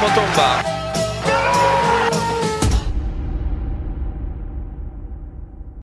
Motumba.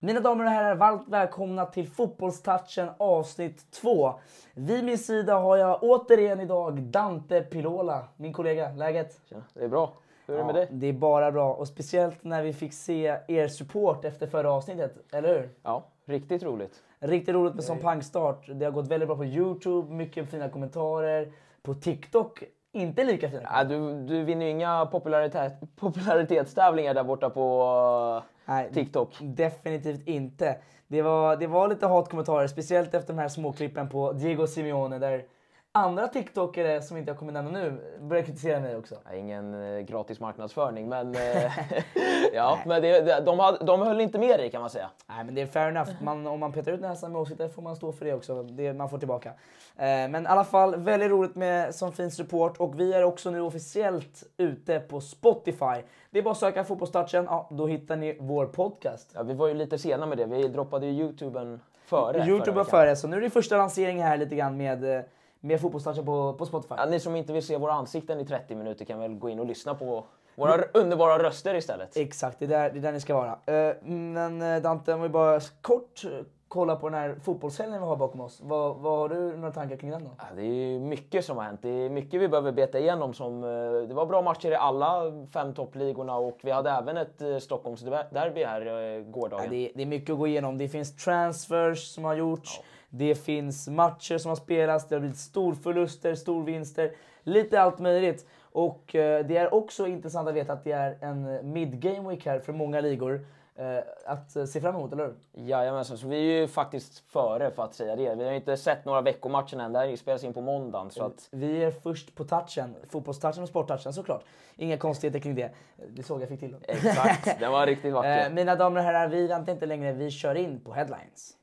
Mina damer och herrar, varmt välkomna till Fotbollstouchen avsnitt 2. Vid min sida har jag återigen idag Dante Pilola, min kollega. Läget? Tjena, det är bra. Hur är det med dig? Det är bara bra och speciellt när vi fick se er support efter förra avsnittet, eller hur? Ja, riktigt roligt. Riktigt roligt med sån pangstart. Det har gått väldigt bra på Youtube, mycket fina kommentarer. På TikTok, inte lika fina. Ja, du, du vinner ju inga popularitet, popularitetstävlingar där borta på Nej, TikTok. Definitivt inte. Det var, det var lite hatkommentarer, speciellt efter de här småklippen på Diego Simeone där andra TikTokare som inte jag kommer nämna nu börjar kritisera mig också. Ja, ingen eh, gratis marknadsföring, men, eh, ja, men det, det, de, hade, de höll inte med dig kan man säga. Nej, men det är fair enough. Man, om man petar ut näsan med åsikter får man stå för det också. Det man får tillbaka. Eh, men i alla fall, väldigt roligt med sån fin support och vi är också nu officiellt ute på Spotify. Det är bara att söka Fotbollstouchen, ja, då hittar ni vår podcast. Ja, vi var ju lite sena med det. Vi droppade ju Youtuben före. Youtube var före, så nu är det första lanseringen här lite grann med, med Fotbollstouchen på, på Spotify. Ja, ni som inte vill se våra ansikten i 30 minuter kan väl gå in och lyssna på våra underbara röster istället. Exakt, det är där, det är där ni ska vara. Eh, Men eh, Dante, om vi bara kort eh, kollar på den här fotbollshelgen vi har bakom oss. Vad, vad har du några tankar kring den då? Ja, det är mycket som har hänt. Det är mycket vi behöver beta igenom. Som, det var bra matcher i alla fem toppligorna och vi hade även ett Stockholmsderby här eh, Ja, gårdagen. det, är, det är mycket att gå igenom. Det finns transfers som har gjorts. Det finns matcher som har spelats. Det har blivit storförluster, storvinster. Lite allt möjligt. Och eh, det är också intressant att veta att det är en mid-game week här för många ligor. Eh, att eh, se fram emot, eller hur? Jajamensan, så vi är ju faktiskt före för att säga det. Vi har ju inte sett några veckomatcher än. Det här spelas in på måndagen. Så att, Vi är först på touchen. Fotbollstouchen och sporttouchen såklart. Inga konstigheter kring det. Det såg jag fick till. exakt, den var riktigt vacker. Mina damer och herrar, vi väntar inte längre. Vi kör in på headlines.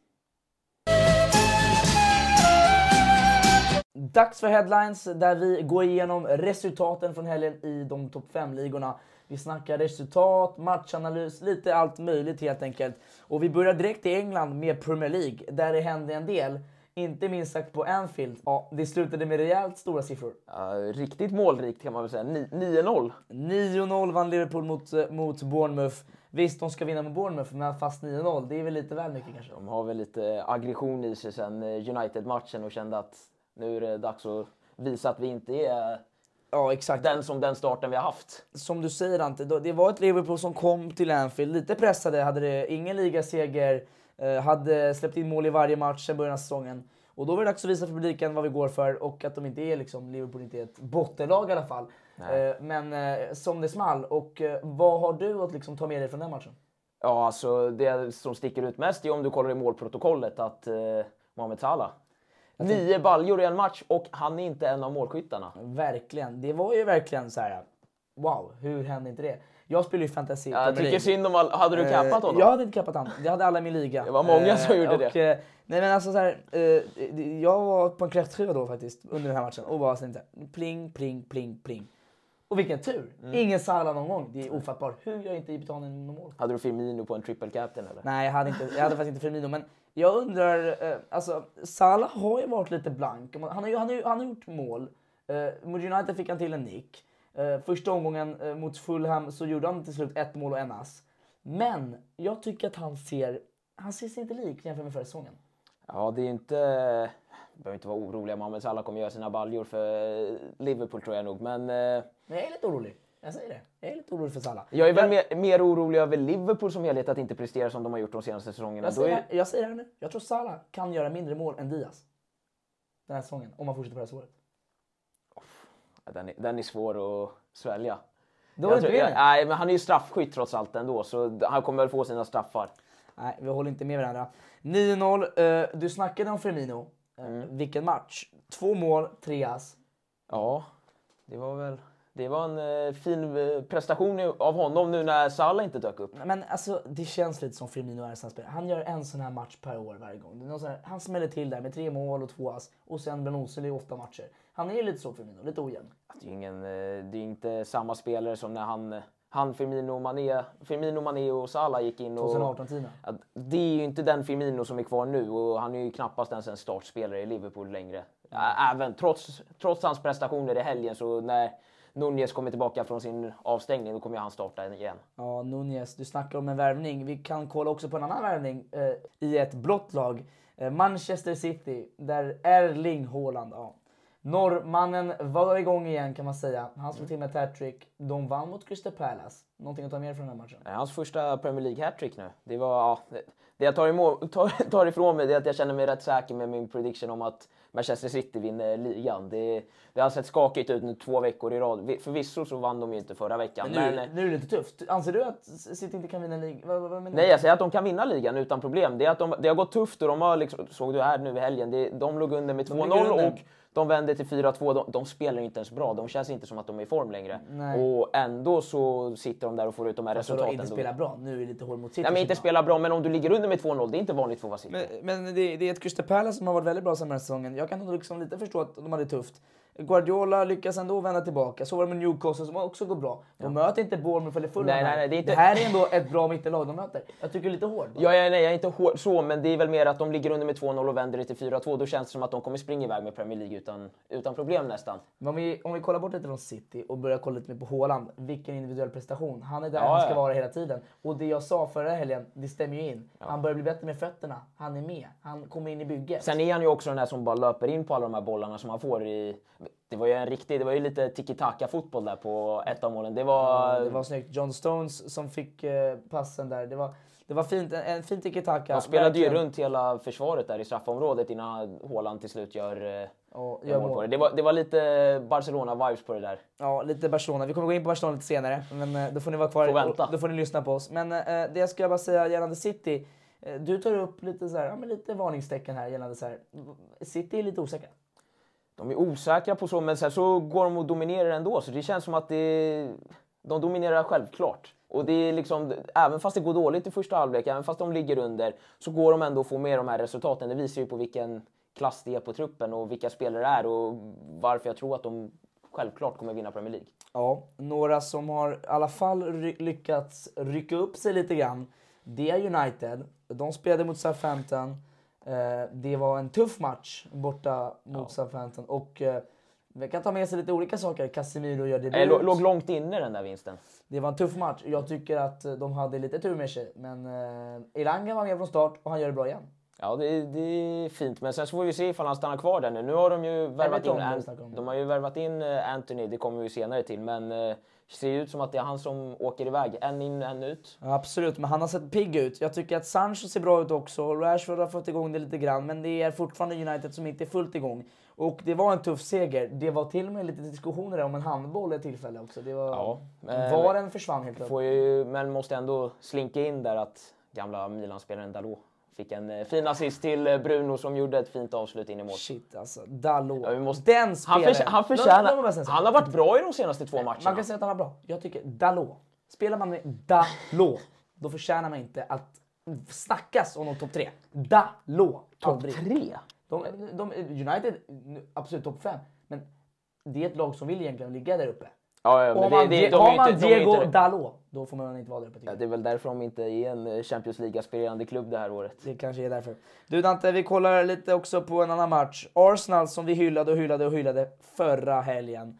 Dags för headlines där vi går igenom resultaten från helgen i de topp 5-ligorna. Vi snackar resultat, matchanalys, lite allt möjligt helt enkelt. Och vi börjar direkt i England med Premier League där det hände en del. Inte minst sagt på Anfield. Ja, det slutade med rejält stora siffror. Ja, riktigt målrikt kan man väl säga. Ni- 9-0. 9-0 vann Liverpool mot, eh, mot Bournemouth. Visst, de ska vinna med Bournemouth, men fast 9-0, det är väl lite väl mycket kanske. De har väl lite aggression i sig sen eh, United-matchen och kände att nu är det dags att visa att vi inte är Ja, exakt. den som den starten vi har haft. Som du säger Ante, det var ett Liverpool som kom till Anfield lite pressade, hade det ingen ligaseger, eh, hade släppt in mål i varje match sedan början av säsongen. Och då var det dags att visa för publiken vad vi går för och att de inte är liksom, Liverpool inte är ett bottenlag i alla fall. Eh, men eh, som det small. Och vad har du att liksom ta med dig från den matchen? Ja, alltså det som sticker ut mest är om du kollar i målprotokollet att eh, Mohamed Salah. Nio baljor i en match och han är inte en av målskyttarna. Verkligen. Det var ju verkligen så här. Wow, hur hände inte det? Jag spelar ju fantasy Jag tycker synd om all... Hade du cappat honom? Eh, Jag hade inte kappat han. Jag hade alla i min liga. Det var många som gjorde och, det. eh, nej men alltså så här, eh, jag var på en kräftskiva då faktiskt under den här matchen och bara så här, pling, pling, pling, pling. Och vilken tur! Mm. Ingen Salah någon gång. Det är ofattbart. Hur gör inte Ibeton någon mål? Hade du Firmino på en triple captain eller? Nej, jag hade, inte, jag hade faktiskt inte Firmino. Men jag undrar, eh, alltså Salah har ju varit lite blank. Han har, ju, han har, ju, han har gjort mål. Eh, mot United fick han till en nick. Eh, första omgången eh, mot Fulham så gjorde han till slut ett mål och en ass. Men jag tycker att han ser, han ser sig inte lik jämfört med förra säsongen. Ja, det är inte... behöver inte vara oroliga. Mohamed Salah kommer göra sina baljor för Liverpool tror jag nog. Men eh, Men jag är lite orolig. Jag säger det. Jag är lite orolig för Salah. jag är väl mer, mer orolig över Liverpool som helhet att inte prestera som de har gjort de senaste säsongerna. jag, säger, är, jag säger det här nu. Jag tror Salah kan göra mindre mål än Diaz. Den här säsongen. Om han fortsätter på det här året. Den, är, den är svår att svälja. Då Jag tror- jag, nej, men han är ju straffskytt trots allt ändå, så han kommer väl få sina straffar. Nej, vi håller inte med varandra. 9-0. Eh, du snackade om Firmino. Eh, Mm. Vilken match. Två mål, tre ass. Ja, det var väl... Det var en eh, fin eh, prestation av honom nu när Salah inte dök upp. Men alltså, det känns lite som Firmino är här spelare. Han gör en sån här match per år varje gång. Här, han smäller till där med tre mål och två ass. Och sen blir han osynlig i åtta matcher. Han är lite så Firmino, lite ojämn. Det är, ingen, eh, det är inte samma spelare som när han, han Firmino, Mané, Firmino, Mané och Salah gick in. Och, 2018-tiden. Ja, det är ju inte den Firmino som är kvar nu och han är ju knappast ens en startspelare i Liverpool längre. Även trots, trots hans prestationer i helgen så när Nunez kommer tillbaka från sin avstängning då kommer han starta igen. Ja, Nunez, du snackar om en värvning. Vi kan kolla också på en annan värvning eh, i ett blått lag. Eh, Manchester City, där Erling Haaland, ja. Norrmannen var igång igen kan man säga. Han slog till med ett hattrick. De vann mot Crystal Palace. Någonting att ta med från den här matchen? Hans första Premier League hattrick nu. Det, var, ja, det, jag tar, emot, tar, tar ifrån mig är att jag känner mig rätt säker med min prediction om att Manchester City vinner ligan. Det, det har sett skakigt ut nu två veckor i rad. Vi- Förvisso så vann de ju inte förra veckan. Men nu, men, nu är det lite tufft. Anser du att City inte kan vinna ligan? Nej, jag säger att de kan vinna ligan utan problem. Det, är att de, det har gått tufft och de har liksom, såg du här nu i helgen, det, de låg under med ligger 2-0 under. och de vände till 4-2. De, de spelar inte ens bra. De känns inte som att de är i form längre. Nej. Och ändå så sitter de där och får ut de här Alltså, då resultaten. inte då. spela bra. Nu är det lite hål mot City. Nej, men inte känner jag. spela bra, men om du ligger under med 2-0, det är inte vanligt för att vara City. Men, men det, det är ett Crystal Palace som har varit väldigt bra den här säsongen. Jag kan nog liksom lite förstå att de hade det tufft. Guardiola lyckas ändå vända tillbaka. Så var det med Newcastle som också går bra. De möter inte Bournemouth eller Fulham. Nej, nej, nej, det inte- det här är ändå ett bra mittenlag de möter. Jag tycker lite hård. Ja, ja, nej, jag är inte hård så, men det är väl mer att de ligger under med 2-0 och vänder det till 4-2. Då känns det som att de kommer springa iväg med Premier League utan, utan problem nästan. Men om vi, om vi kollar bort lite från City och börjar kolla lite mer på Haaland. Vilken individuell prestation. Han är där Ja, han ska ja. vara hela tiden. Och det jag sa förra helgen, det stämmer ju in. Han börjar bli bättre med fötterna. Han är med. Han kommer in i bygget. Sen är han ju också den här som bara löper in på alla de här bollarna som han får i... Det var ju en riktig, det var ju lite tiki-taka-fotboll där på ett av målen. Det var... Ja, det var snyggt. John Stones som fick eh, passen där. Det var, det var fint. En, en fin tiki-taka. De spelade ju runt hela försvaret där i straffområdet innan Haaland till slut gör, eh, Ja, gör mål på det. Det var, det var lite Barcelona-vibes på det där. Ja, lite Barcelona. Vi kommer gå in på Barcelona lite senare, men eh, då får ni vara kvar Får vänta. då får ni lyssna på oss. Men eh, det jag ska bara säga gällande City. Du tar upp lite, så här, ja, men lite varningstecken här gällande så här. City är lite osäkra. De är osäkra på så, men sen så går de och dominerar ändå. Så det känns som att det, de dominerar självklart. Och det är liksom, även fast det går dåligt i första halvlek, även fast de ligger under, så går de ändå att få med de här resultaten. Det visar ju på vilken klass det är på truppen och vilka spelare det är och varför jag tror att de självklart kommer vinna Premier League. Ja, några som har i alla fall ry- lyckats rycka upp sig lite grann. Det är United. De spelade mot Southampton. Eh, det var en tuff match borta mot Southampton. Och eh, vi kan ta med sig lite olika saker. Casemiro gör debut. Jag låg, långt inne den där vinsten. Det var en tuff match. Jag tycker att de hade lite tur med sig. Men eh, Elanga var med från start och han gör det bra igen. Ja, det, det är fint. Men sen så får vi se ifall han stannar kvar där nu. Nu har de ju värvat in, de har ju värvat in eh, Anthony, det kommer vi senare till. Men eh, ser ju ut som att det är han som åker iväg. En in, en ut. Ja, absolut, men han har sett pigg ut. Jag tycker att Sancho ser bra ut också. Rashford har fått igång det lite grann, men det är fortfarande United som inte är fullt igång. Och det var en tuff seger. Det var till och med lite diskussioner om en handboll i ett tillfälle också. Det var, Ja, eh, VARen försvann helt plötsligt. Men måste ändå slinka in där att gamla Milan-spelaren Dalot fick en eh, fin assist till eh, Bruno som gjorde ett fint avslut in i mål. Shit alltså, Dalot. Ja, vi måste- Den Han, spelaren. han låt mig förtjänar... Han har varit bra i de senaste två matcherna. Man kan säga att han var bra. Jag tycker Dalot. Spelar man med Dalot, då förtjänar man inte att snackas om de topp tre. Dalot. Topp tre? De, de, United, absolut topp fem. Men det är ett lag som vill egentligen ligga där uppe. Ja, ja, men om det, man, det, de har man inte, Diego inte, Dalot, då får man inte vara där uppe. ja, det är väl därför de inte är en eh, Champions League-aspirerande klubb det här året. Det kanske är därför. Du Dante, vi kollar lite också på en annan match. Arsenal som vi hyllade och hyllade och hyllade förra helgen.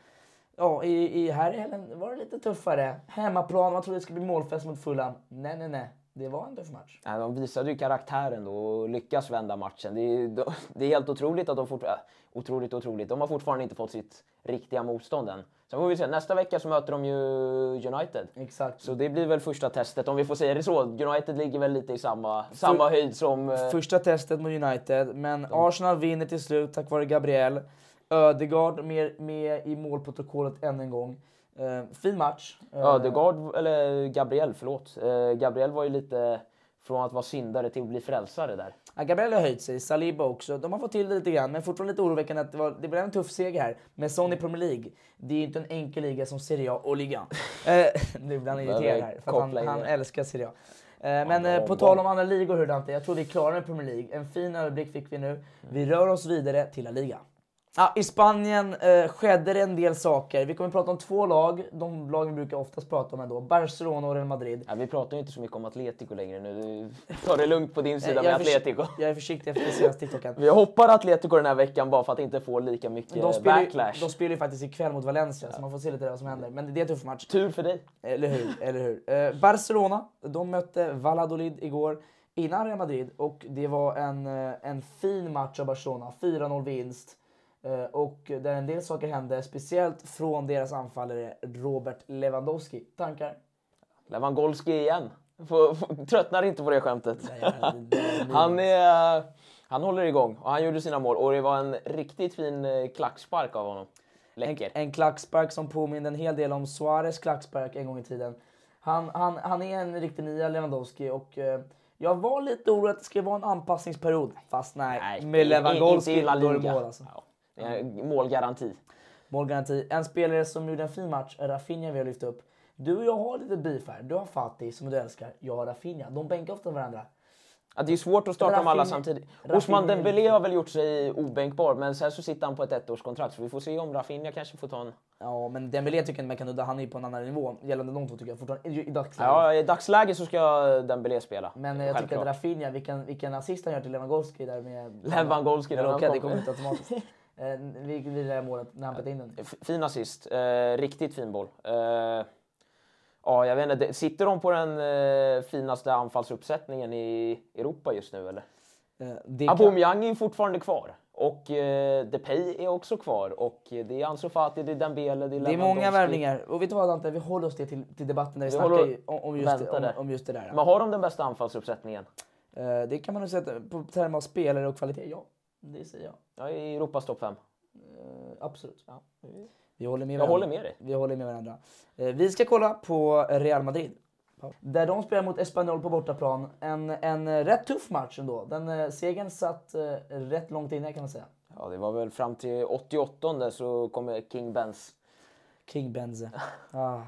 Ja, i, i här i helgen var det lite tuffare. Hemmaplan, man trodde det skulle bli målfest mot Fulham. Nej, nej, nej. Det var en tuff match. Nej, de visade ju karaktären då och lyckas vända matchen. Det är, de- det är helt otroligt att de fortfarande... Äh, otroligt, otroligt. De har fortfarande inte fått sitt riktiga motstånd än. Sen får vi se. Nästa vecka så möter de ju United. Exakt. Så det blir väl första testet, om vi får säga det så. United ligger väl lite i samma, samma höjd som... eh, Första testet mot United, men Arsenal vinner till slut tack vare Gabriel. Ödegaard med, med i målprotokollet än en gång. Eh, fin match. Eh, Ödegaard, eller Gabriel, förlåt. Eh, Gabriel var ju lite från att vara syndare till att bli frälsare där. Ja, Gabriel har höjt sig, Saliba också. De har fått till det lite grann, men fortfarande lite oroväckande att det, var, det blev en tuff seger här. Men Son i Premier League, det är ju inte en enkel liga som Serie A och Liga. eh, nu blir han irriterad här, för han, han älskar Serie A. Eh, men eh, på tal om andra ligor hur Dante, jag tror vi är klara med Premier League. En fin överblick fick vi nu. Vi rör oss vidare till La Liga. Ja, I Spanien eh, skedde det en del saker. Vi kommer att prata om två lag, de lag vi brukar oftast prata om ändå. Barcelona och Real Madrid. Ja, vi pratar ju inte så mycket om Atletico längre nu. Tar det lugnt på din sida jag, med Atletico. jag är försiktig efter senaste TikToken. Vi hoppar Atletico den här veckan bara för att inte få lika mycket De spelar, backlash. de spelar ju faktiskt ikväll mot Valencia, så man får se lite vad som händer. Men det är en tuff match. Tur för dig. Eller hur? Eller hur? Eh, Barcelona, de mötte Valladolid igår innan Real Madrid och det var en, eh, en fin match av Barcelona. 4-0 vinst. Eh, och där en del saker hände, speciellt från deras anfallare Robert Lewandowski. Tankar? Lewandowski igen. Får- får- Tröttnar inte på det skämtet. Han, är, han håller igång och han gjorde sina mål och det var en riktigt fin eh, klackspark av honom. Läcker. En klackspark som påminner en hel del om Suarez klackspark en gång i tiden. Han, han, han är en riktig nia, Lewandowski, och eh, jag var lite orolig att det skulle vara en anpassningsperiod. Fast nej, med in- Lewandowski då är det mål alltså. Ja, är målgaranti. Målgaranti. En spelare som gjorde en fin match, Rafinha vi har lyft upp. Du och jag har lite beef här. Du har Fatih som du älskar, jag har Rafinha. De bänkar ofta varandra. Ja, det är svårt att starta dem alla samtidigt. Rafinha Osman Dembélé har väl gjort sig obänkbar, men sen så sitter han på ett ettårskontrakt. Så vi får se om Rafinha kanske får ta en... Ja, men Dembélé tycker jag inte man kan udda. Han är på en annan nivå gällande de två tycker jag fortfarande i, dagsläget. Ja, i dagsläget så ska Dembélé spela. Men jag tycker att. Rafinha, vilken, vilken assist han gör till Lewandowski där med... Lewandowski, den det kom- kommer inte automatiskt. Eh, vid, vid det där målet när han petade in den. Fin assist. Eh, riktigt fin boll. Eh, ja, jag vet inte. Sitter de på den eh, finaste anfallsuppsättningen i Europa just nu, eller? Eh, det kan- Aubameyang är fortfarande kvar. Och eh, Depay är också kvar. Och eh, det är Ansu Fati, det är Dembele, det är Det är många värvningar. Och vet du vad Dante, vi håller oss det till, till debatten där vi, Vi snackar om, om, just, om, om just det där. Men har de den bästa anfallsuppsättningen? Eh, det kan man nog säga på termer av spelare och kvalitet, ja. Det säger jag. Ja, i Europas topp 5. Eh, absolut. Ja. Vi håller med Jag varandra. håller med dig. Vi håller med varandra. Eh, vi ska kolla på Real Madrid. Där de spelar mot Espanyol på bortaplan. En, en rätt tuff match ändå. Den eh, segern satt rätt långt inne kan man säga. Ja, det var väl fram till 88 så kommer King Benz. King Benze. Ah.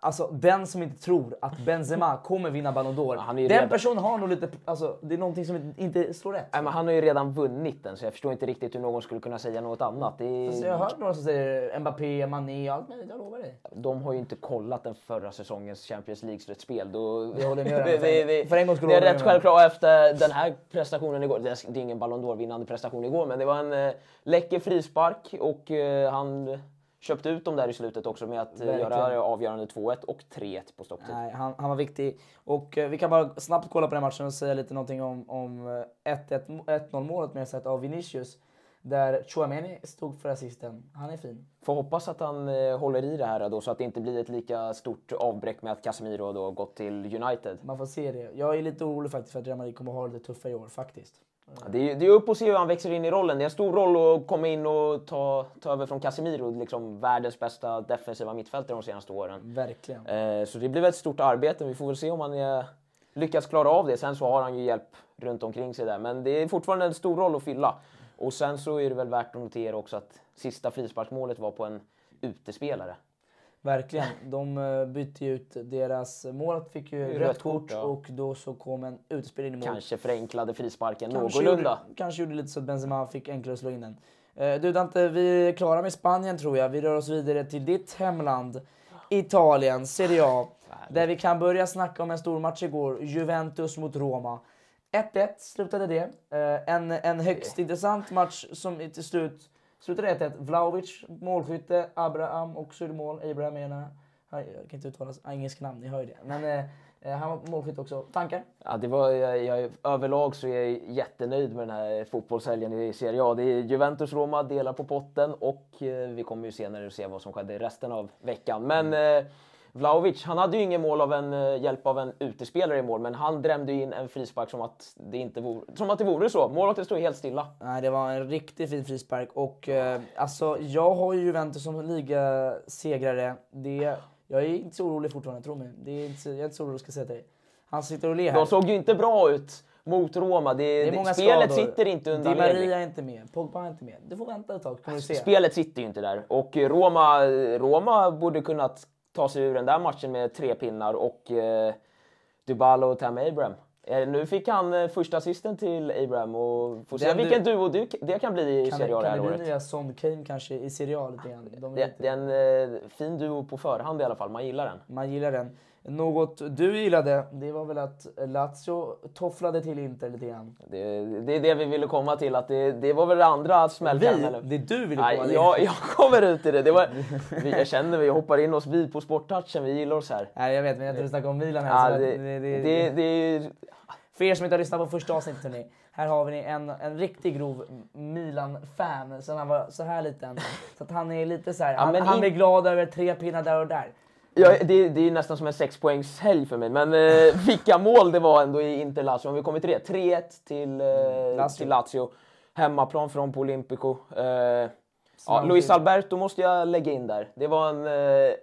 Alltså den som inte tror att Benzema kommer vinna Ballon d'Or. Ja, den redan- personen har nog lite, alltså det är någonting som inte slår rätt. Nej, men han har ju redan vunnit den så jag förstår inte riktigt hur någon skulle kunna säga något annat. Det är... Alltså, jag har hört några som säger Mbappé, Mané och allt möjligt, jag lovar dig. De har ju inte kollat den förra säsongens Champions League-slutspel. Då... Jag håller med det, det, För en gångs skull det är rätt självklart efter den här prestationen igår. Det är det är ingen Ballon d'Or-vinnande prestation igår, men det var en eh, läcker frispark och eh, han köpte ut dem där i slutet också med att eh, Verkligen. göra avgörande 2-1 och 3-1 på stopptid. Nej, han, han var viktig. Och eh, vi kan bara snabbt kolla på den matchen och säga lite någonting om, om eh, 1-1 1-0 målet med sett av Vinicius. Där Chouameni stod för assisten. Han är fin. Får hoppas att han eh, håller i det här då så att det inte blir ett lika stort avbräck med att Casemiro då gått till United. Man får se det. Jag är lite orolig faktiskt för att Real Madrid kommer att ha det lite tuffare i år faktiskt. Ja, Det är, det är upp och se hur han växer in i rollen. Det är en stor roll att komma in och ta, ta över från Casemiro, liksom världens bästa defensiva mittfältare de senaste åren. Verkligen. Eh, så det blir väl ett stort arbete. Vi får väl se om han är, lyckas klara av det. Sen så har han ju hjälp runt omkring sig där. Men det är fortfarande en stor roll att fylla. Och sen så är det väl värt att notera också att sista frisparksmålet var på en utespelare. Verkligen. De eh, bytte ut deras mål, fick ju Rött rött kort, ja. och då så kom en utespelare in i mål. Kanske förenklade frisparken Kanske någorlunda. Gjorde, kanske gjorde lite så att Benzema fick enklare att slå in den. Eh, Du Dante, vi är klara med Spanien tror jag. Vi rör oss vidare till ditt hemland, Italien, Serie A. Där vi kan börja snacka om en stor match igår, Juventus mot Roma. 1-1 slutade det. Eh, En, en högst intressant match som till slut slutade 1-1. Vlahovic målskytte, Abraham också gjorde mål. Abraham är en, jag kan inte uttala engelska namn, ni hör ju det. Men eh, eh, han var målskytt också. Tankar? Ja, det var, jag, jag, överlag så är jag jättenöjd med den här fotbollshelgen i Serie A. Det är Juventus-Roma delar på potten och eh, vi kommer ju senare se vad som skedde resten av veckan. Men eh, Vlahovic, han hade ju ingen mål av en eh, hjälp av en utespelare i mål, men han drämde in en frispark som att det inte vore, som att det vore så. Målvakten stod helt stilla. Nej, det var en riktigt fin frispark. Och eh, alltså, jag har ju Juventus som ligasegrare. Det, jag är inte så orolig fortfarande, tro mig. Det är inte, jag är inte så orolig, ska säga till dig. Han sitter och ler här. De såg ju inte bra ut mot Roma. Det, det är många spelet skador. sitter inte undan Di. Maria är inte med, Pogba är inte med. Du får vänta ett tag, kommer du se. Spelet sitter ju inte där. Och Roma, Roma borde kunnat ta sig ur den där matchen med tre pinnar och eh, Dybala och Tam Abraham. Eh, nu fick han eh, första assisten till Abraham och får se Den du- vilken duo det, det kan bli i Kan, Serie A det kan här det bli året. nya Son Kane kanske i Serie A lite grann? De Det, det är en eh, fin duo på förhand i alla fall, man gillar den. Man gillar den. Något du gillade, det var väl att Lazio tofflade till Inter lite grann. Det, det är det vi ville komma till, att det, det var väl det andra Vi, smällkaramellen. det är du ville komma till. jag, jag kommer ut i det. det var, vi, jag känner vi hoppar in oss vi på sporttouchen, vi gillar oss här. Nej, jag vet, men jag tror du snackar om Milan här. Ja, det, det- det, det- det, är För er som inte har lyssnat på första avsnittet hörni, här har vi en, en riktigt grov Milan-fan sen han var så här liten. Så att han är lite så här, han, men han in- är glad över tre pinnar där och där. Ja, det, det är nästan som en sexpoängshelg för mig. Men eh, vilka mål det var ändå i Inter Lazio. Om vi kommer till det. 3-1 till, eh, Lazio. till Lazio. Hemmaplan från på Olympico. Eh, ja, Luis. Alberto måste jag lägga in där. Det var en, eh,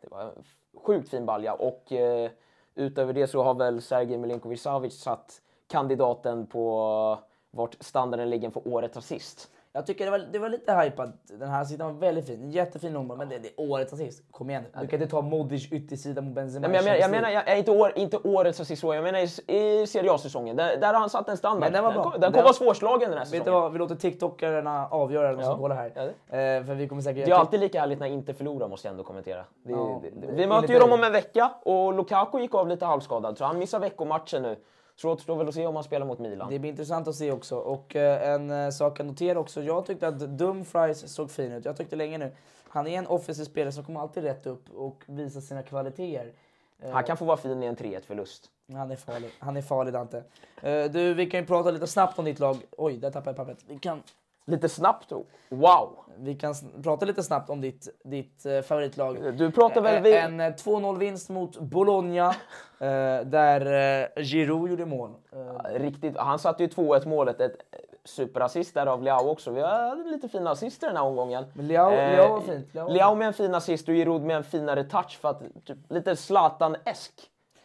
det var en sjukt fin balja. Och eh, utöver det så har väl Sergej Milinkovic Savic satt kandidaten på vart standarden ligger för årets assist. Jag tycker det var, det var lite hypat. Den här sidan var väldigt fin. Jättefin nummer, men det, det är årets assist. Kom igen. Du kan inte ta Modric yttersida mot Benzema. Nej, men jag, i menar, jag menar jag, jag, inte, år, inte årets assist så, jag menar i, i Serie A-säsongen. Där, där har han satt en standard. Men den var bra. kom- Den Den- kommer vara svårslagen den här Vet säsongen. du vad, vi låter TikTokarna avgöra som Ja. kollar här. Ja, Eh, för vi kommer säkert... Det är alltid lika härligt när inte förlorar måste jag ändå kommentera. Det, Ja, det, vi möter ju dem om en vecka och Lukaku gick av lite halvskadad så han missar veckomatchen nu. Så det återstår väl att se om han spelar mot Milan. Det blir intressant att se också. Och eh, en eh, sak att notera också. Jag tyckte att Dumfries såg fin ut. Jag tyckte länge nu. Han är en offensiv spelare som kommer alltid rätt upp och visar sina kvaliteter. Eh, Han kan få vara fin i en 3-1 förlust. Han är farlig. Han är farlig Dante. Du, vi kan ju prata lite snabbt om ditt lag. Oj, där tappade jag pappret. Vi kan, Lite snabbt då. Wow! vi kan prata lite snabbt om ditt, ditt eh, favoritlag. Du pratar väl... Eh, Vi, En eh, 2-0 vinst mot Bologna. eh, där eh, Giroud gjorde mål. Eh, Riktigt, han satte ju 2-1 målet. Ett superassist där av Leao också. Vi hade lite fina assister den här omgången. Men Leao- Leao var fint. Leao Leao med en fin assist och Giroud med en finare touch för att typ, lite Zlatan-esk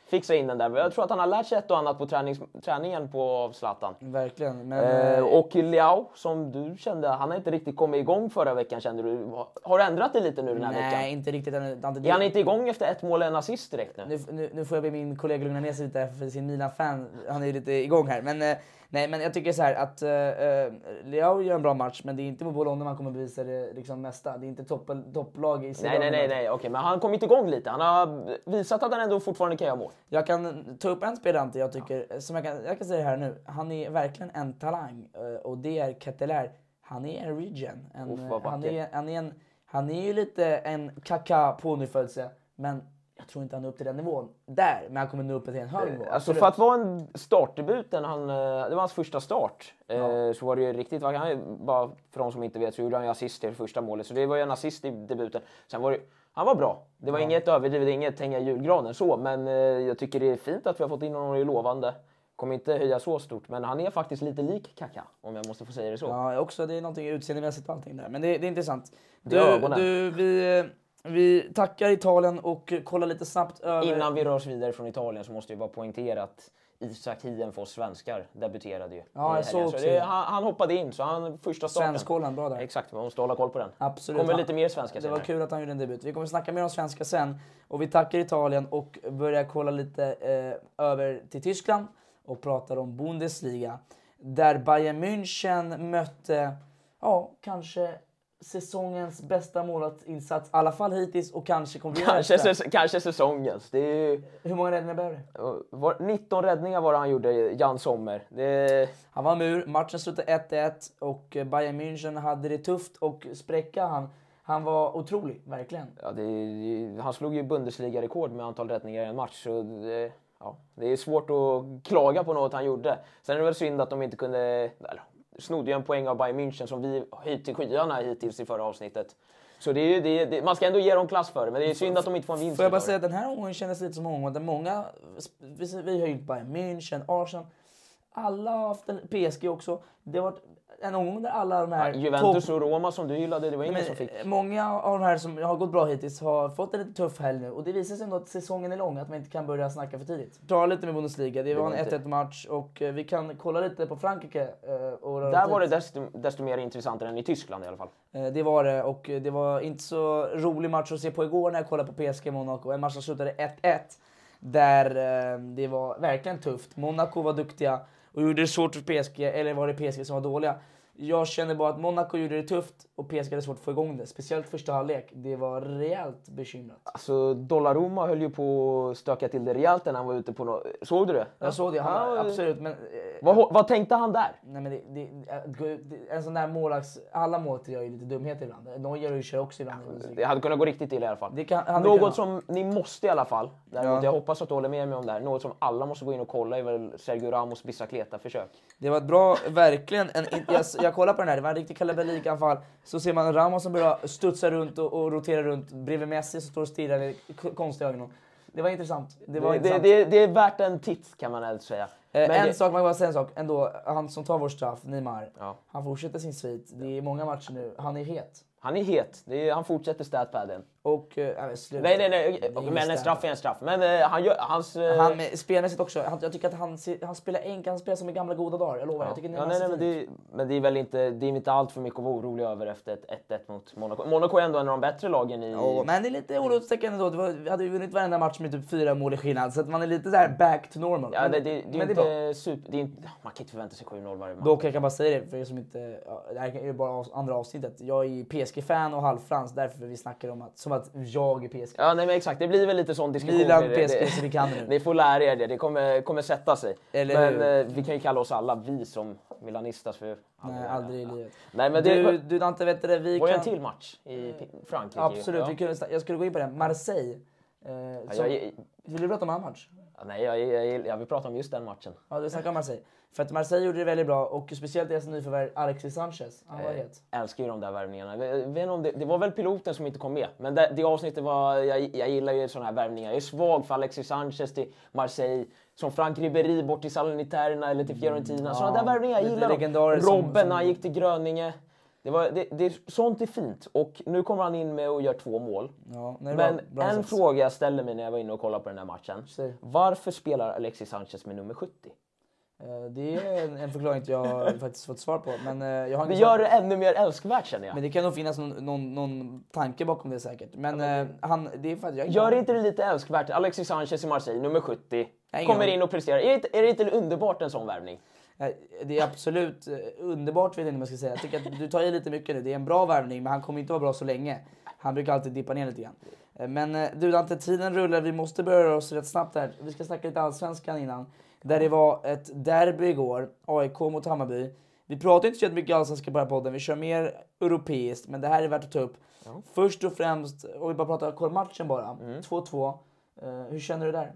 fixa in den där. Jag tror att han har lärt sig ett och annat på tränings, träningen på av Zlatan. verkligen. Men, Eh, eh, och Leao, som du kände, han har inte riktigt kommit igång förra veckan kände du. Har du ändrat dig lite nu den här nej, veckan? inte riktigt. Dante, Är han inte igång efter ett mål och en assist direkt nu? nu, nu, nu får jag be min kollega lugna ner sig lite för sin Milan-fan. Han är ju lite igång här. Men, eh, nej, men jag tycker så här att uh, Leao gör en bra match, men det är inte mot Bologna man kommer bevisa det liksom mesta. Det är inte topp, topplag i Nej, Serie A. nej, nej, nej. Okej, men han har kommit igång lite. Han har visat att han ändå fortfarande kan göra mål. Jag kan ta upp en spelare jag tycker, som jag kan, jag kan säga här nu. Han är verkligen en talang eh, och det är Keteler. Han är en regen. En, eh, han, är, han, är en, han är ju lite en kaka på nyfödelse, men jag tror inte han är upp till den nivån där. Men han kommer nå upp till en hög nivå. Alltså absolut. för att vara en startdebut, han, eh, det var hans första start, eh, Ja. så var det ju riktigt vackert. Han, bara för de som inte vet så gjorde han ju assist i det första målet, så det var ju en assist i debuten. Sen var det, han var bra. Det var inget överdrivet, inget hänga i julgranen så, men eh, jag tycker det är fint att vi har fått in honom och är lovande. Kommer inte höja så stort, men han är faktiskt lite lik Kaká, om jag måste få säga det så. Ja, också det är någonting utseendemässigt på allting där. Men det, det är intressant. Det är Du, ögonen. du, vi, vi tackar Italien och kollar lite snabbt över... Innan vi rör oss vidare från Italien så måste jag bara poängtera att Isak Hien för oss svenskar debuterade ju. Ja, jag såg. Så det, han, han hoppade in, så han första starten. Svenskkollen, bra där. Exakt, man måste hålla koll på den. Absolut. kommer lite mer svenska Det var senare. kul att han gjorde en debut. Vi kommer snacka mer om svenska sen. Och vi tackar Italien och börjar kolla lite eh, över till Tyskland och pratar om Bundesliga. Där Bayern München mötte, ja, kanske säsongens bästa målvaktsinsats. I alla fall hittills och kanske kommer bli Kanske, säs- kanske säsongens. Det är ju, Hur många räddningar behöver du? var, 19 räddningar var det han gjorde, Jan Sommer. Det, Han var mur, matchen slutade 1-1 och Bayern München hade det tufft och spräcka han. Han var otrolig, verkligen. ja, det, han slog ju Bundesliga-rekord med antal räddningar i en match. Så det, ja, det är svårt att klaga på något han gjorde. Sen är det väl synd att de inte kunde... Eller, snodde ju en poäng av Bayern München som vi höjt till skyarna hittills i förra avsnittet. Så det är, det, det, man ska ändå ge dem klass för det, men det är synd att de inte får en vinst. Får jag bara säga den här omgången kändes lite som en omgång där många, vi, vi har ju Bayern München, Arsenal, alla har haft en PSG också. Det har varit en omgång där alla de här... Ja, Juventus och Roma som du gillade, det var ingen som fick. Många av de här som har gått bra hittills har fått en lite tuff helg nu och det visar sig ändå att säsongen är lång, att man inte kan börja snacka för tidigt. Dra lite med Bundesliga, det var var en inte- 1-1 match och eh, vi kan kolla lite på Frankrike. eh, Och Där oss var det dit. desto, desto mer intressant än i Tyskland i alla fall. Eh, Det var det och det var inte så rolig match att se på igår när jag kollade på PSG Monaco. En match som slutade 1-1. Där det var verkligen tufft. Monaco var duktiga och gjorde det svårt för PSG, eller var det PSG som var dåliga? Jag känner bara att Monaco gjorde det tufft och PSG hade svårt att få igång det. Speciellt första halvlek. Det var rejält bekymrat. Alltså Donnarumma höll ju på att stöka till det rejält när han var ute på no Såg du det? Jag såg det, han, Ja, absolut. Men, eh, Vad, vad tänkte han där? Nej, men det, det, det, en sån där målvakts... Alla målvakter gör ju lite dumheter ibland. Neuer kör också ibland. Det hade kunnat gå riktigt illa i alla fall. Kan- Något kunnat. som ni måste i alla fall, däremot Ja. jag hoppas att du håller med mig om det här, något som alla måste gå in och kolla är väl Sergio Ramos bicicleta-försök. Det var ett bra, verkligen. En, jag, jag kollar på den här, det var en riktig kalabalikanfall. Så ser man Ramos som börjar studsa runt och, och rotera runt bredvid Messi som står och stirrar med konstiga ögon. Det var intressant. Det var Det, intressant. det, det är värt en titt kan man väl säga. Eh, Men en sak, man kan bara säga en sak ändå. Han som tar vår straff, Neymar, Ja. han fortsätter sin svit. Det är många matcher nu. Han är het. Han är het, är, han fortsätter statpadden. Och... Eh, nej. Nej, nej, Det men en straff är en straff. Men eh, han gör, hans... eh, Han med, spelmässigt också. Han, jag tycker att han, han spelar enkelt, han spelar som i gamla goda dagar. Jag lovar. Jag tycker Ja, nej, nej, men, det, men det är väl inte, det är inte allt för mycket att vara orolig över efter ett 1-1 mot Monaco. Monaco är ändå en av de bättre lagen i... Ja, men det är lite ändå. Det var, vi hade ju vunnit varenda match med typ fyra mål i skillnad. Så att man är lite där back to normal. Ja, men det, det, det, är men det är inte super, det är inte, man kan inte förvänta sig 7-0 varje match. Dock, jag kan bara säga det för er som inte... Ja, det här är ju bara andra avsnittet. Jag är PSG-fan och halvfrans. Därför vi snackar om att, som att jag är PSG. Ja, nej, men exakt. Det blir väl lite sån diskussion. Milan. PSG, så vi kan det nu. Ni får lära er det. Det kommer, kommer sätta sig. Eller men eh, vi kan ju kalla oss alla vi som Milanistas. För Nej, aldrig i livet. Nej, men det Du, du Dante, vet du det? Vi var kan... en till match i P- Frankrike. Absolut, Ja. vi kunde, jag skulle gå in på den. Marseille. Eh, Ja, som, jag, Vill du prata om en annan match? Ja, nej, jag, jag, jag, jag vill prata om just den matchen. Ja, du snackar om Marseille. För att Marseille gjorde det väldigt bra och speciellt deras nyförvärv Alexis Sanchez. Han var Eh, het. älskar ju de där värvningarna. Jag vet inte om det, det var väl piloten som inte kom med. Men det, det avsnittet var... Jag, jag gillar ju såna här värvningar. Jag är svag för Alexis Sanchez till Marseille. Som Frank Ribéry bort till Salerniterna eller till Fiorentina. Såna där värvningar, jag gillar som- Robben som- när han gick till Gröninge. Det var, det, det, sånt är fint. Och nu kommer han in med och gör två mål. Ja, nej, Men var bra en insats. fråga jag ställde mig när jag var inne och kollade på den här matchen. Säg. Varför spelar Alexis Sanchez med nummer 70? Eh, Det är en, en förklaring jag faktiskt fått svar på. Men, eh, jag har Det gör det ännu mer älskvärt känner jag. men det kan nog finnas någon, någon, någon tanke bakom det säkert. Men eh, han, det är att jag Gör inte det lite älskvärt? Alexis Sanchez i Marseille, nummer 70. Nej, Kommer in och presterar. Är det, är det inte underbart en sån värvning? Eh, Det är absolut eh, underbart vet jag inte jag ska säga. Jag tycker att du tar i lite mycket nu. Det är en bra värvning men han kommer inte vara bra så länge. Han brukar alltid dippa ner lite grann. Eh, Men du Dante, tiden rullar. Vi måste börja röra oss rätt snabbt här. Vi ska snacka lite allsvenskan innan. Där det var ett derby igår. AIK mot Hammarby. Vi pratar inte så mycket allsvenska på den här podden. Vi kör mer europeiskt. Men det här är värt att ta upp. Först och främst, om vi bara pratar koll matchen bara. 2-2. Eh, hur känner du där?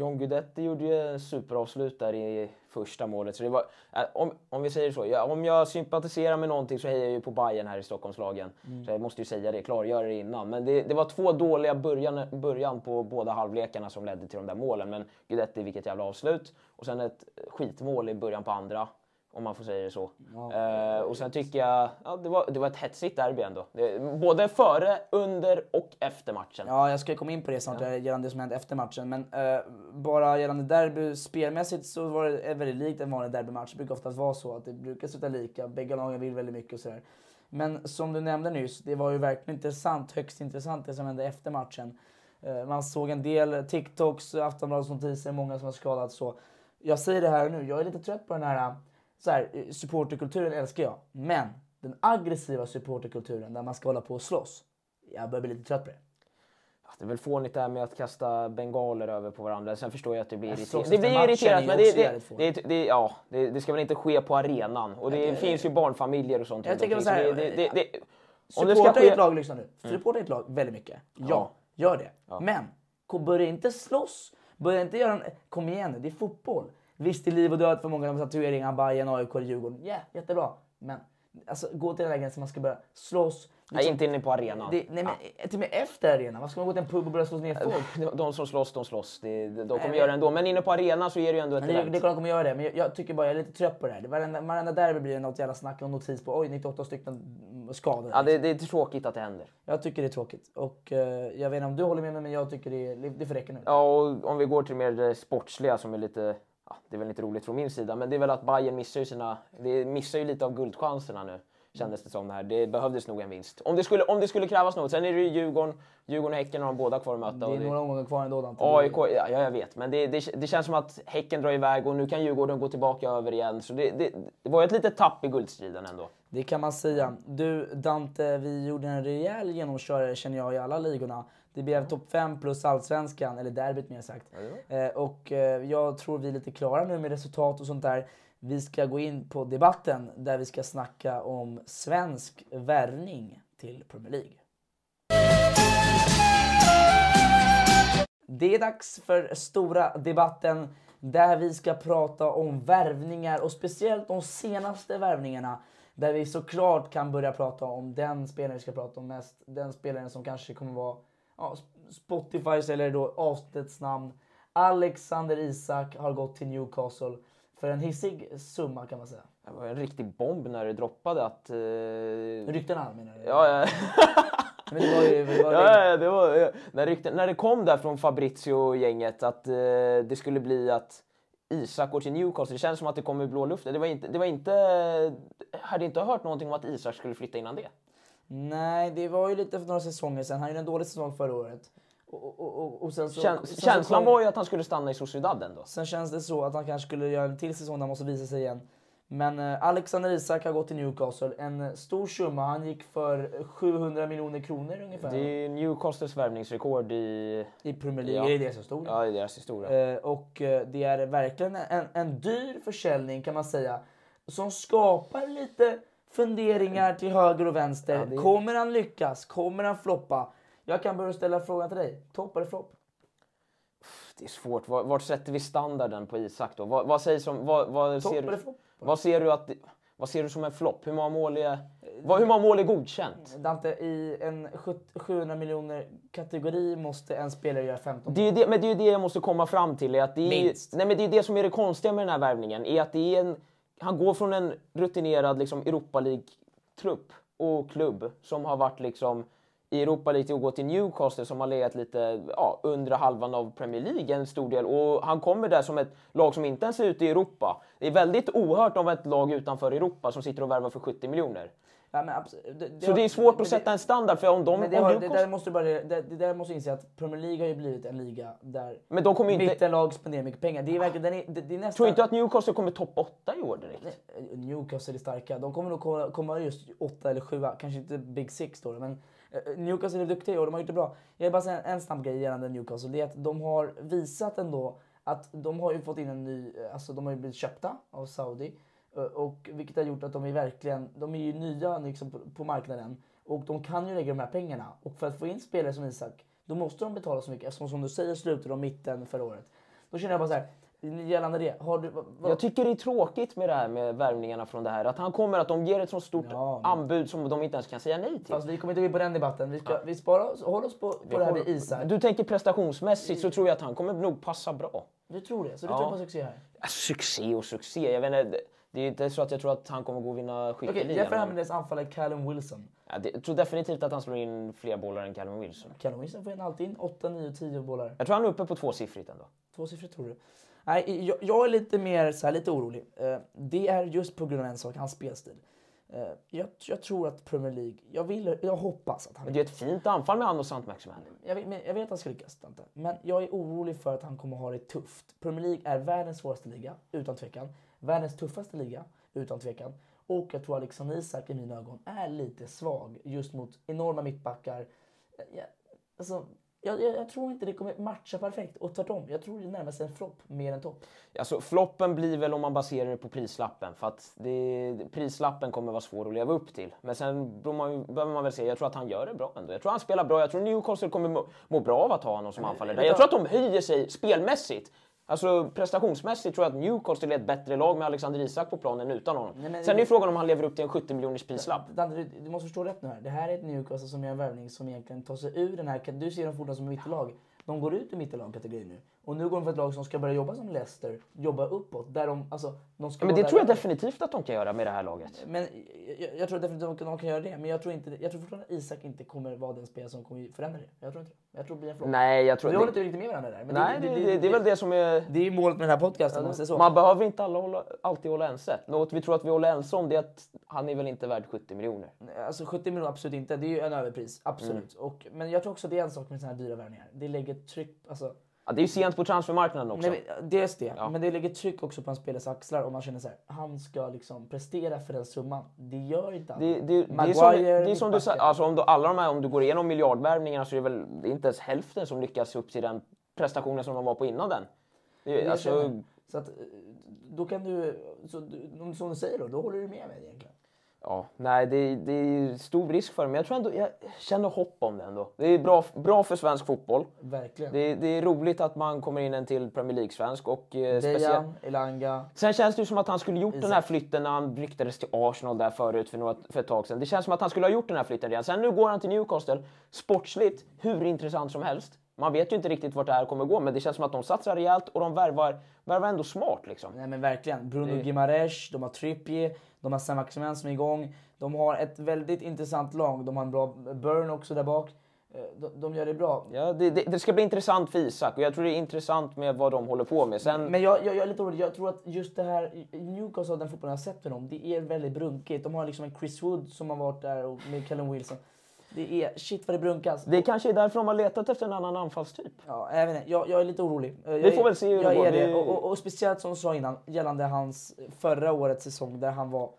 John Guidetti gjorde ju en superavslut där i första målet. Så det var, äh, om, om vi säger så, ja, om jag sympatiserar med någonting så hejar jag ju på Bayern här i Stockholmslagen. Mm. Så jag måste ju säga det, klargöra det innan. Men det, det var två dåliga början, början på båda halvlekarna som ledde till de där målen. Men Guidetti, vilket jävla avslut. Och sen ett skitmål i början på andra. Om man får säga det så. Eh, och sen tycker jag, ja, det, var, det var ett hetsigt derby ändå. Det, både före, under och efter matchen. Ja, jag ska komma in på det snart gällande det som hände efter matchen. Men eh, bara gällande derby spelmässigt så var det väldigt likt en vanlig derbymatch. Det brukar oftast vara så att det brukar sluta lika. Bägge lagen vill väldigt mycket och sådär. Men som du nämnde nyss, det var ju verkligen intressant, högst intressant det som hände efter matchen. Eh, man såg en del TikToks, Aftonbladets notiser, många som har skadats så. Jag säger det här nu, jag är lite trött på den här, så här eh, supporterkulturen älskar jag. Men den aggressiva supporterkulturen där man ska hålla på och slåss. Jag börjar bli lite trött på det. Ja, Det är väl fånigt det här med att kasta bengaler över på varandra. Sen förstår jag att det blir irriterat. Det blir irriterat, men det, det, det, det, ja, det, det ska väl inte ske på arenan. Och det finns ju barnfamiljer och sånt Jag tänker så här, Supporta ske... ett lag, lyssna nu. Supporta i ett lag väldigt mycket. Ja, Ja. gör det. Men ko- börja inte slåss. Börja inte göra en... Kom igen nu, det är fotboll. Visst, det är liv och död för många med tatueringar, Bayern, AIK, Djurgården. Ja, jättebra. Men alltså, gå till den lägen som man ska börja slåss. Nej, inte inne på arenan. Det, nej, men till och med efter arenan. Vad ska man gå till en pub och börja slåss ner folk? De, de som slåss, de slåss. Det, de kommer men- göra det ändå. Men inne på arenan så är det ju ändå ett Men det, är klart de kommer göra det, men jag, jag tycker bara jag är lite trött på det här. Varenda, varenda derby blir det något jävla snack och notis på oj 98 stycken skadade. Ja, det, det är tråkigt att det händer. Jag tycker det är tråkigt. Och eh, jag vet inte om du håller med mig, men jag tycker det, är, det får räcka nu. Ja, och om vi går till mer det sportsliga som är lite... Ja, det är väl inte roligt från min sida, men det är väl att Bayern missar ju sina... Det missar ju lite av guldchanserna nu. Kändes det som det här. Det behövdes nog en vinst. Om det skulle, om det skulle krävas något. Sen är det ju Djurgården, Djurgården och Häcken har de båda kvar att möta. Det är det- några omgångar kvar ändå Dante. AIK, ja, ja jag vet. Men det, det, det känns som att Häcken drar iväg och nu kan Djurgården gå tillbaka över igen. Så det, det, det var ju ett litet tapp i guldstriden ändå. Det kan man säga. Du Dante, vi gjorde en rejäl genomkörare känner jag i alla ligorna. Det blev topp 5 plus allsvenskan, eller derbyt mer sagt. Eh, och eh, jag tror vi är lite klara nu med resultat och sånt där. Vi ska gå in på debatten där vi ska snacka om svensk värvning till Premier League. Det är dags för stora debatten där vi ska prata om värvningar och speciellt de senaste värvningarna. Där vi såklart kan börja prata om den spelaren vi ska prata om mest. Den spelaren som kanske kommer vara ja, Spotifys eller då avsnittets namn. Alexander Isak har gått till Newcastle för en hissig summa kan man säga. Det var en riktig bomb när det droppade att... Eh... Ryktena menar du? Ja, ja. Men det var ju... Det var ja, det var, ja. När, rykten, när det kom där från Fabrizio och gänget att eh, det skulle bli att Isak går till Newcastle. Det känns som att det kommer i blå luften. Det var inte... Det var inte hade inte hört någonting om att Isak skulle flytta innan det. Nej, det var ju lite för några säsonger sedan. Han gjorde en dålig säsong förra året. Och, och, och, och sen så, Kän, sen så känslan kom- var ju att han skulle stanna i Sociedad ändå. Sen känns det så att han kanske skulle göra en till säsong där han måste visa sig igen. Men eh, Alexander Isak har gått till Newcastle. En eh, stor summa. Han gick för 700 miljoner kronor ungefär. Det är Newcastles värvningsrekord i, I Premier League. Ja. Det som stod? ja, i deras historia. Eh, och eh, det är verkligen en, en dyr försäljning kan man säga. Som skapar lite funderingar till höger och vänster. Ja, det- Kommer han lyckas? Kommer han floppa? Jag kan börja ställa frågan till dig. Topp eller flopp? Det är svårt. Var- Vart sätter vi standarden på Isak då? Vad, vad sägs om... Vad, vad, Topp ser, eller du, flopp? vad ser du att... Vad ser du som en flopp? Hur många mål är... Vad, hur många mål är godkänt? Dante, i en 7- 700 miljoner kategori måste en spelare göra 15 Det är det, men det är ju det jag måste komma fram till. Är att det, är, Minst. nej, men det är det som är det konstiga med den här värvningen. Är att det är en, han går från en rutinerad liksom, Europa League-trupp och klubb som har varit liksom, i Europa League till att gå till Newcastle som har legat lite ja, under halvan av Premier League en stor del. Och han kommer där som ett lag som inte ens är ute i Europa. Det är väldigt ohört av ett lag utanför Europa som sitter och värvar för 70 miljoner. Ja, men det, det Så det är svårt men att sätta en standard för om de... Det, om har, det där måste du bara, det, det där måste inse att Premier League har ju blivit en liga där Men de kommer inte... mittenlag spenderar mycket pengar. Det är verkligen, den är, det, det är nästan... Tror inte att Newcastle kommer topp 8 i år direkt? Newcastle är starka. De kommer nog komma, just åtta eller sjua. Kanske inte Big Six då, men eh, Newcastle är duktiga och de har gjort det bra. Jag vill bara säga en snabb grej gällande Newcastle. Det är att de har visat ändå att de har ju fått in en ny, alltså de har ju blivit köpta av Saudi. Eh, Och vilket har gjort att de är verkligen, de är ju nya liksom på, på marknaden. Och de kan ju lägga de här pengarna. Och för att få in spelare som Isak, då måste de betala så mycket. Eftersom som du säger slutade de mitten förra året. Då känner jag bara så här, gällande det. Har du, vad, Jag tycker det är tråkigt med det här med värvningarna från det här. Att han kommer, att de ger ett så stort Ja, men- anbud som de inte ens kan säga nej till. Fast vi kommer inte gå in på den debatten. Vi, ska, vi sparar oss, håller oss på, på det här med Isak. Du tänker prestationsmässigt så tror jag att han kommer nog passa bra. Du tror det? Så du Ja. tror på succé här? Ja, Succé och succé. Jag vet inte, det- är inte så att jag tror att han kommer gå och vinna skytteligan. han men- med deras anfallare Callum Wilson. ja, det, jag tror definitivt att han slår in fler bollar än Callum Wilson. Callum Wilson får in alltid in 8, 9, 10 bollar. Jag tror han är uppe på tvåsiffrigt ändå. Tvåsiffrigt tror du? Nej, jag, jag är lite mer så här, lite orolig. Eh, det är just på grund av en sak, hans spelstil. Eh, jag, jag tror att Premier League, jag vill, jag hoppas att han Men det är ett fint anfall med han och Sant Maximan. jag vet, jag vet att han ska lyckas, Dante. men jag är orolig för att han kommer ha det tufft. Premier League är världens svåraste liga, utan tvekan. Världens tuffaste liga, utan tvekan. Och jag tror Alexander Isak i mina ögon är lite svag just mot enorma mittbackar. Jag, alltså, jag, jag, jag tror inte det kommer matcha perfekt och tvärtom. Jag tror det närmar sig en flopp mer än topp. Alltså, floppen blir väl om man baserar det på prislappen. För att det, prislappen kommer vara svår att leva upp till. Men sen man, behöver man väl se, jag tror att han gör det bra ändå. Jag tror han spelar bra. Jag tror Newcastle kommer må, må bra av att ha honom som anfallare. där. Jag tror att de höjer sig spelmässigt. Alltså prestationsmässigt tror jag att Newcastle är ett bättre lag med Alexander Isak på planen utan honom. Nej, men- Sen är ju frågan om han lever upp till en 70 miljoners prislapp. Du, du måste förstå rätt nu här. Det här är ett Newcastle som gör en värvning som egentligen tar sig ur den här... Du ser dem fortfarande som mittellag. De går ut i mittellag-kategorin nu. Och nu går de för ett lag som ska börja jobba som Leicester, jobba uppåt. Där de, alltså, de ska Men det tror jag definitivt att de kan göra med det här laget. Men jag, jag tror definitivt att de kan- göra det. Men jag tror, inte, jag tror fortfarande att Isak inte kommer vara den spelare som kommer förändra det. Jag tror inte det. Jag tror det blir en flopp. Nej, jag tror Vi håller det, inte riktigt med varandra där. Men Nej, det, det, det är väl det som är... det är målet med den här podcasten om man så. Man behöver inte alla hålla, alltid hålla ense. Något vi tror att vi håller ense om det är att han är väl inte värd 70 miljoner. Alltså 70 miljoner absolut inte. Det är ju en överpris. Absolut. Mm. Och, men jag tror också det är en sak med sådana här dyra värvningar. Det lägger tryck... Alltså, Ja, det är ju sent på transfermarknaden också. Nej, men dels det, Ja. men det lägger tryck också på en spelares axlar om man känner så här, han ska liksom prestera för den summan. Det gör inte han. Det, det, det, är som, Maguire, det är som du mittbacken. alltså om du, alla de här, om du går igenom miljardvärvningarna så är det väl det är inte ens hälften som lyckas upp till den prestationen som de var på innan den. Det, alltså. Så att, eh, då kan du, så, som du säger då, då håller du med mig egentligen. Ja, nej, det, det är stor risk för det, men jag tror ändå, jag känner hopp om det ändå. Det är bra, bra för svensk fotboll. Verkligen. Det, det är roligt att man kommer in en till Premier League-svensk och eh, Dejan, Elanga. Sen känns det ju som att han skulle gjort den här Isak. flytten när han ryktades till Arsenal där förut för, några, för ett tag sedan. Det känns som att han skulle ha gjort den här flytten redan. Sen nu går han till Newcastle. Sportsligt hur intressant som helst. Man vet ju inte riktigt vart det här kommer gå, men det känns som att de satsar rejält och de värvar, värvar ändå smart liksom. Nej men verkligen. Bruno Det- Gimares, de har Trippier, de har Sam Maximin som är igång. De har ett väldigt intressant lag. De har en bra Burn också där bak. Eh, De, de gör det bra. Ja, det, det, det ska bli intressant för Isak och jag tror det är intressant med vad de håller på med. Sen, Men jag, jag, jag är lite orolig. Jag tror att just det här, Newcastle, den fotbollen jag har sett med dem, det är väldigt brunkigt. De har liksom en Chris Wood som har varit där och med Callum Wilson. Det är shit vad det brunkas. det kanske är därför de har letat efter en annan anfallstyp. Ja, jag, vet inte, jag, jag är lite orolig. Eh, Jag Vi får väl se hur det jag går. är det. Det- Och, och, och speciellt som du sa innan, gällande hans förra årets säsong där han var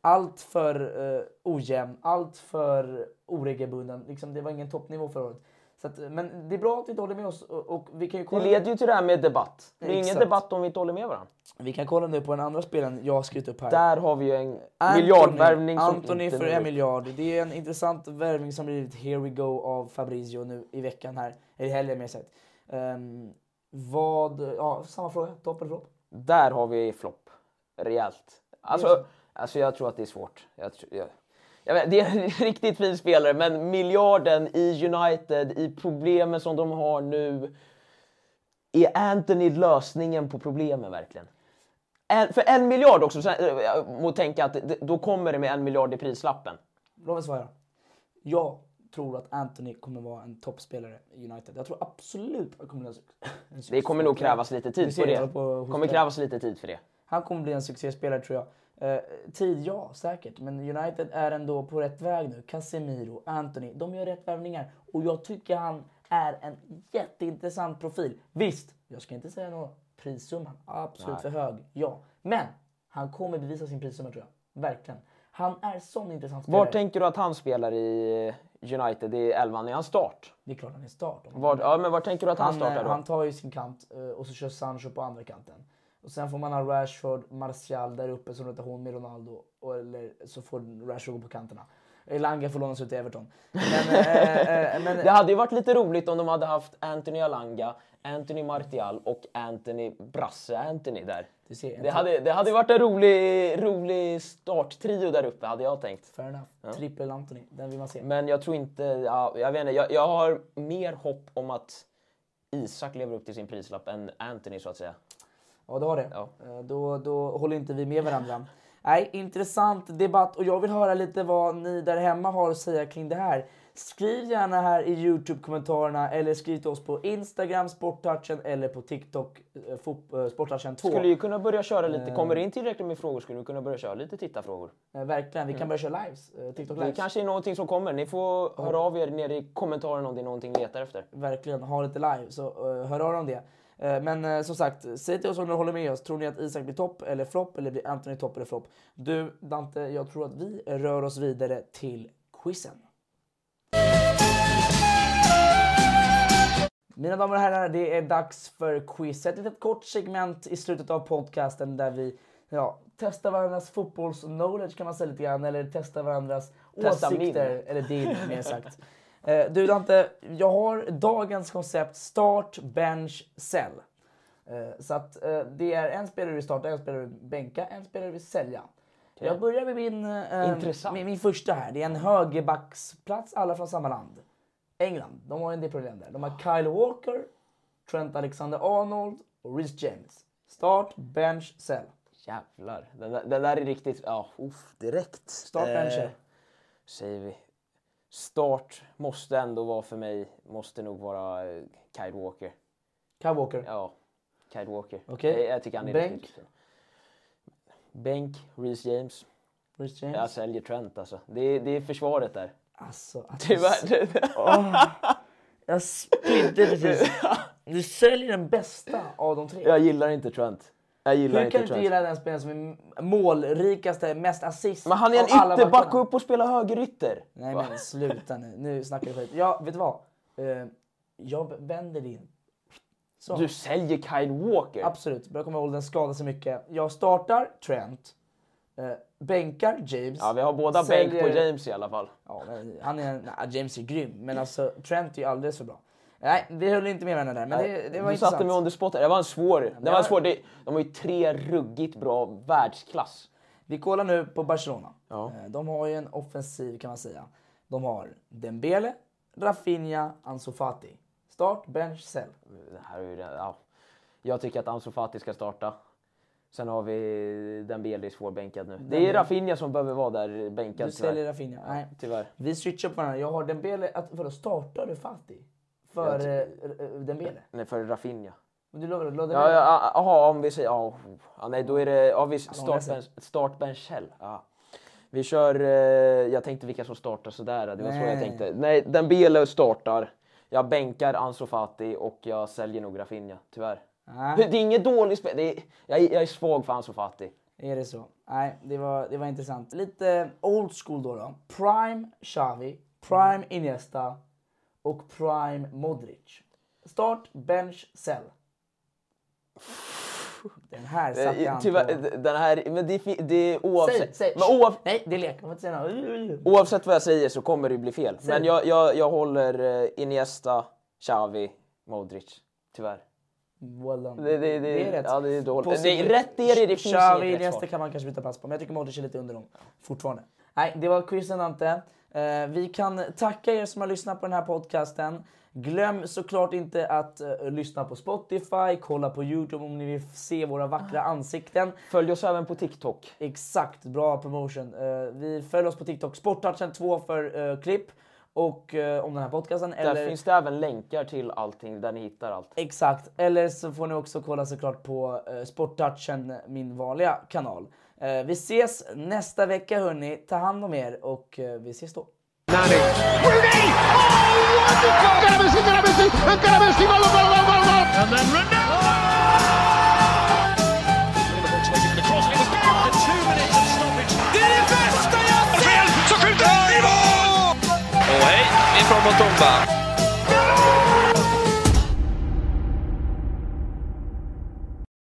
allt för uh, ojämn, allt för oregelbunden. Liksom, det var ingen toppnivå förra året. Att, men det är bra att vi inte håller med oss och, och vi kan ju Det kolla, leder ju till det här med debatt. Det är ingen Exakt. debatt om vi inte håller med varandra. vi kan kolla nu på den andra spelen jag har skrivit upp här. Där har vi ju en Anthony- miljardvärvning Anthony för en miljard. Det är en intressant värvning som blivit here we go av Fabrizio nu i veckan här. Eller i helgen mer sagt. Um, vad, ja samma fråga, topp eller flopp? Där har vi flopp. Rejält. Alltså, alltså jag tror att det är svårt. Jag, jag vet, det är en riktigt fin spelare, men miljarden i United, i problemen som de har nu. Är Anthony lösningen på problemen verkligen? En, för en miljard också, så, här, jag må tänka att då kommer det med en miljard i prislappen. Låt mig svara. Jag tror att Anthony kommer vara en toppspelare i United. Jag tror absolut att han kommer bli en Det kommer nog krävas lite tid för det. på kommer krävas lite tid för det. Han kommer bli en succéspelare tror jag. Eh, tid, ja, säkert. Men United är ändå på rätt väg nu. Casemiro, Anthony, de gör rätt värvningar. Och jag tycker han är en jätteintressant profil. Visst, jag ska inte säga någon prissumma. Absolut för hög, ja. Men han kommer bevisa sin prissumma tror jag. Verkligen. Han är sån intressant spelare. Var tänker du att han spelar i United i elvan? Är han start? Det är klart han är start. Var, ja, men var tänker du att han, Han, startar eh, då? han tar ju sin kant eh, och så kör Sancho på andra kanten. Och sen får man ha Rashford, Martial där uppe som rotation med Ronaldo. Och, eller så får Rashford gå på kanterna. Elanga får lånas ut till Everton. Men, eh, eh, men, Det hade ju varit lite roligt om de hade haft Anthony Alanga, Anthony Martial och Anthony Brasse Anthony där. Du ser, Det hade, det hade varit en rolig, rolig starttrio där uppe hade jag tänkt. Fair enough. Trippel Anthony, den vill man se. Men jag tror inte, ja, jag vet inte, jag, jag har mer hopp om att Isak lever upp till sin prislapp än Anthony så att säga. Ja, det har det. Ja. Eh, Då, då håller inte vi med varandra. Nej, intressant debatt och jag vill höra lite vad ni där hemma har att säga kring det här. Skriv gärna här i Youtube-kommentarerna eller skriv till oss på Instagram, Sporttouchen eller på TikTok, eh, eh, Sporttouchen 2. Skulle ju kunna börja köra lite, kommer det in tillräckligt med frågor skulle vi kunna börja köra lite tittarfrågor. Eh, Verkligen, vi kan börja köra lives. eh, TikTok Det lives. kanske är någonting som kommer. Ni får höra av er nere i kommentarerna om det är någonting ni letar efter. Verkligen, ha lite live. Så hör av er om det. Eh, men eh, som sagt, säg till oss om ni håller med oss. Tror ni att Isak blir topp eller flopp eller blir Anthony topp eller flopp? Du Dante, jag tror att vi rör oss vidare till quizen. Mina damer och herrar, det är dags för quiz. Ett litet kort segment i slutet av podcasten där vi ja, testar varandras fotbollsknowledge kan man säga lite grann. Eller testar varandras Testa åsikter. min. Eller din, mer sagt. Eh, Du Dante, jag har dagens koncept Start, Bench, Sell. Eh, Så att eh, det är en spelare vi startar, en spelare vi bänka, en spelare vi sälja. Jag börjar med min, eh, min, min första här. Det är en högerbacksplats, alla från samma land. England, de har en del problem där. De har Kyle Walker, Trent Alexander-Arnold och Reece James. Start, bench, sell. Jävlar. Den där, den där är riktigt... Ja, uff, direkt. Start, bench, sell. Säger vi. Start måste ändå vara för mig, måste nog vara eh, Kyle Walker. Kyle Walker. Ja, Kyle Walker. Okej. Jag, jag tycker han är Bänk? riktigt. Bänk, Reece James. Reece James. Jag säljer Trent alltså. Det är, det är försvaret där. Alltså, att Tyvärr. Åh, jag spydde precis. Du säljer den bästa av de tre. Jag gillar inte Trent. Jag gillar Hur inte kan du inte gilla den spelaren som är målrikaste, mest assist Men han är en ytterback backarna? upp och spelar högerytter. Nej men sluta nu, nu snackar du skit. Ja, vet du vad? Eh, jag vänder in. Så. Du säljer Kyle Walker. Absolut, börjar komma ihåg den skadar sig mycket. Jag startar Trent, eh, bänkar James. Ja, vi har båda säljer- bänk på James i alla fall. Ja, han är, nej, James är grym, men alltså Trent är ju alldeles för bra. Nej, vi höll inte med varandra där, men det, det var du intressant. satte mig on the spot här. Det var en svår. Det var var- en svår. Det, de har ju tre ruggigt bra världsklass. Vi kollar nu på Barcelona. Ja. Eh, De har ju en offensiv kan man säga. De har Dembele, Rafinha, Ansu Fati. Start, bench, sell. Det här är ju, ja. Jag tycker att Ansu Fati ska starta. Sen har vi Dembele svårbänkad nu. Det är Rafinha som behöver vara där bänkad Du säljer. Rafinha. Nej. Tyvärr. Vi switchar på varandra. Jag har Dembele. Att, vadå, startar du Fati? För eh, eh, Dembele? Nej, för Rafinha. Men Du lovar, lovar Ja, ja, aha, om vi säger... Ja, ja, nej, då är det... Ja, vi startbench, startbench Shell. Ja. Vi kör... Eh, jag tänkte vilka som startar sådär. Det var så jag Nej. tänkte. Nej, Dembele startar. Jag bänkar Ansu Fati och jag säljer nog Rafinha, tyvärr. Nej, Det är inget dåligt spel. Är, jag, är- jag är svag för Ansu Fati. är det så? Nej, det var, det var intressant. Lite old school då. då. Prime Xavi, Prime Iniesta och Prime Modric. Start, bench, sell. Den här satte Eh, han Tyvärr, på. den här... Men det, det oavsett... Säg, säg. Men oav, Nej, det är lek. Man får inte oavsett vad jag säger så kommer det bli fel. Säg. Men jag, jag, jag håller eh, Iniesta, Xavi, Modric. Tyvärr. Well. Det, det, det, Det är rätt. Ja, det är dåligt. Det är, rätt är det, finns Xavi, Iniesta kan man kanske byta plats på, men jag tycker Modric är lite under dem fortfarande. Nej, det var quizen Ante. Eh, vi kan tacka er som har lyssnat på den här podcasten. Glöm såklart inte att eh, lyssna på Spotify, kolla på Youtube om ni vill se våra vackra ansikten. Följ oss även på TikTok. Exakt, bra promotion. Eh, vi följer oss på TikTok, Sporttouchen 2 för eh, klipp och om den här podcasten. Där Eller... finns det även länkar till allting där ni hittar allt. Exakt, eller så får ni också kolla såklart på Sporttouchen, min vanliga kanal. Eh, vi ses nästa vecka hörni, ta hand om er och eh, vi ses då. Rooney!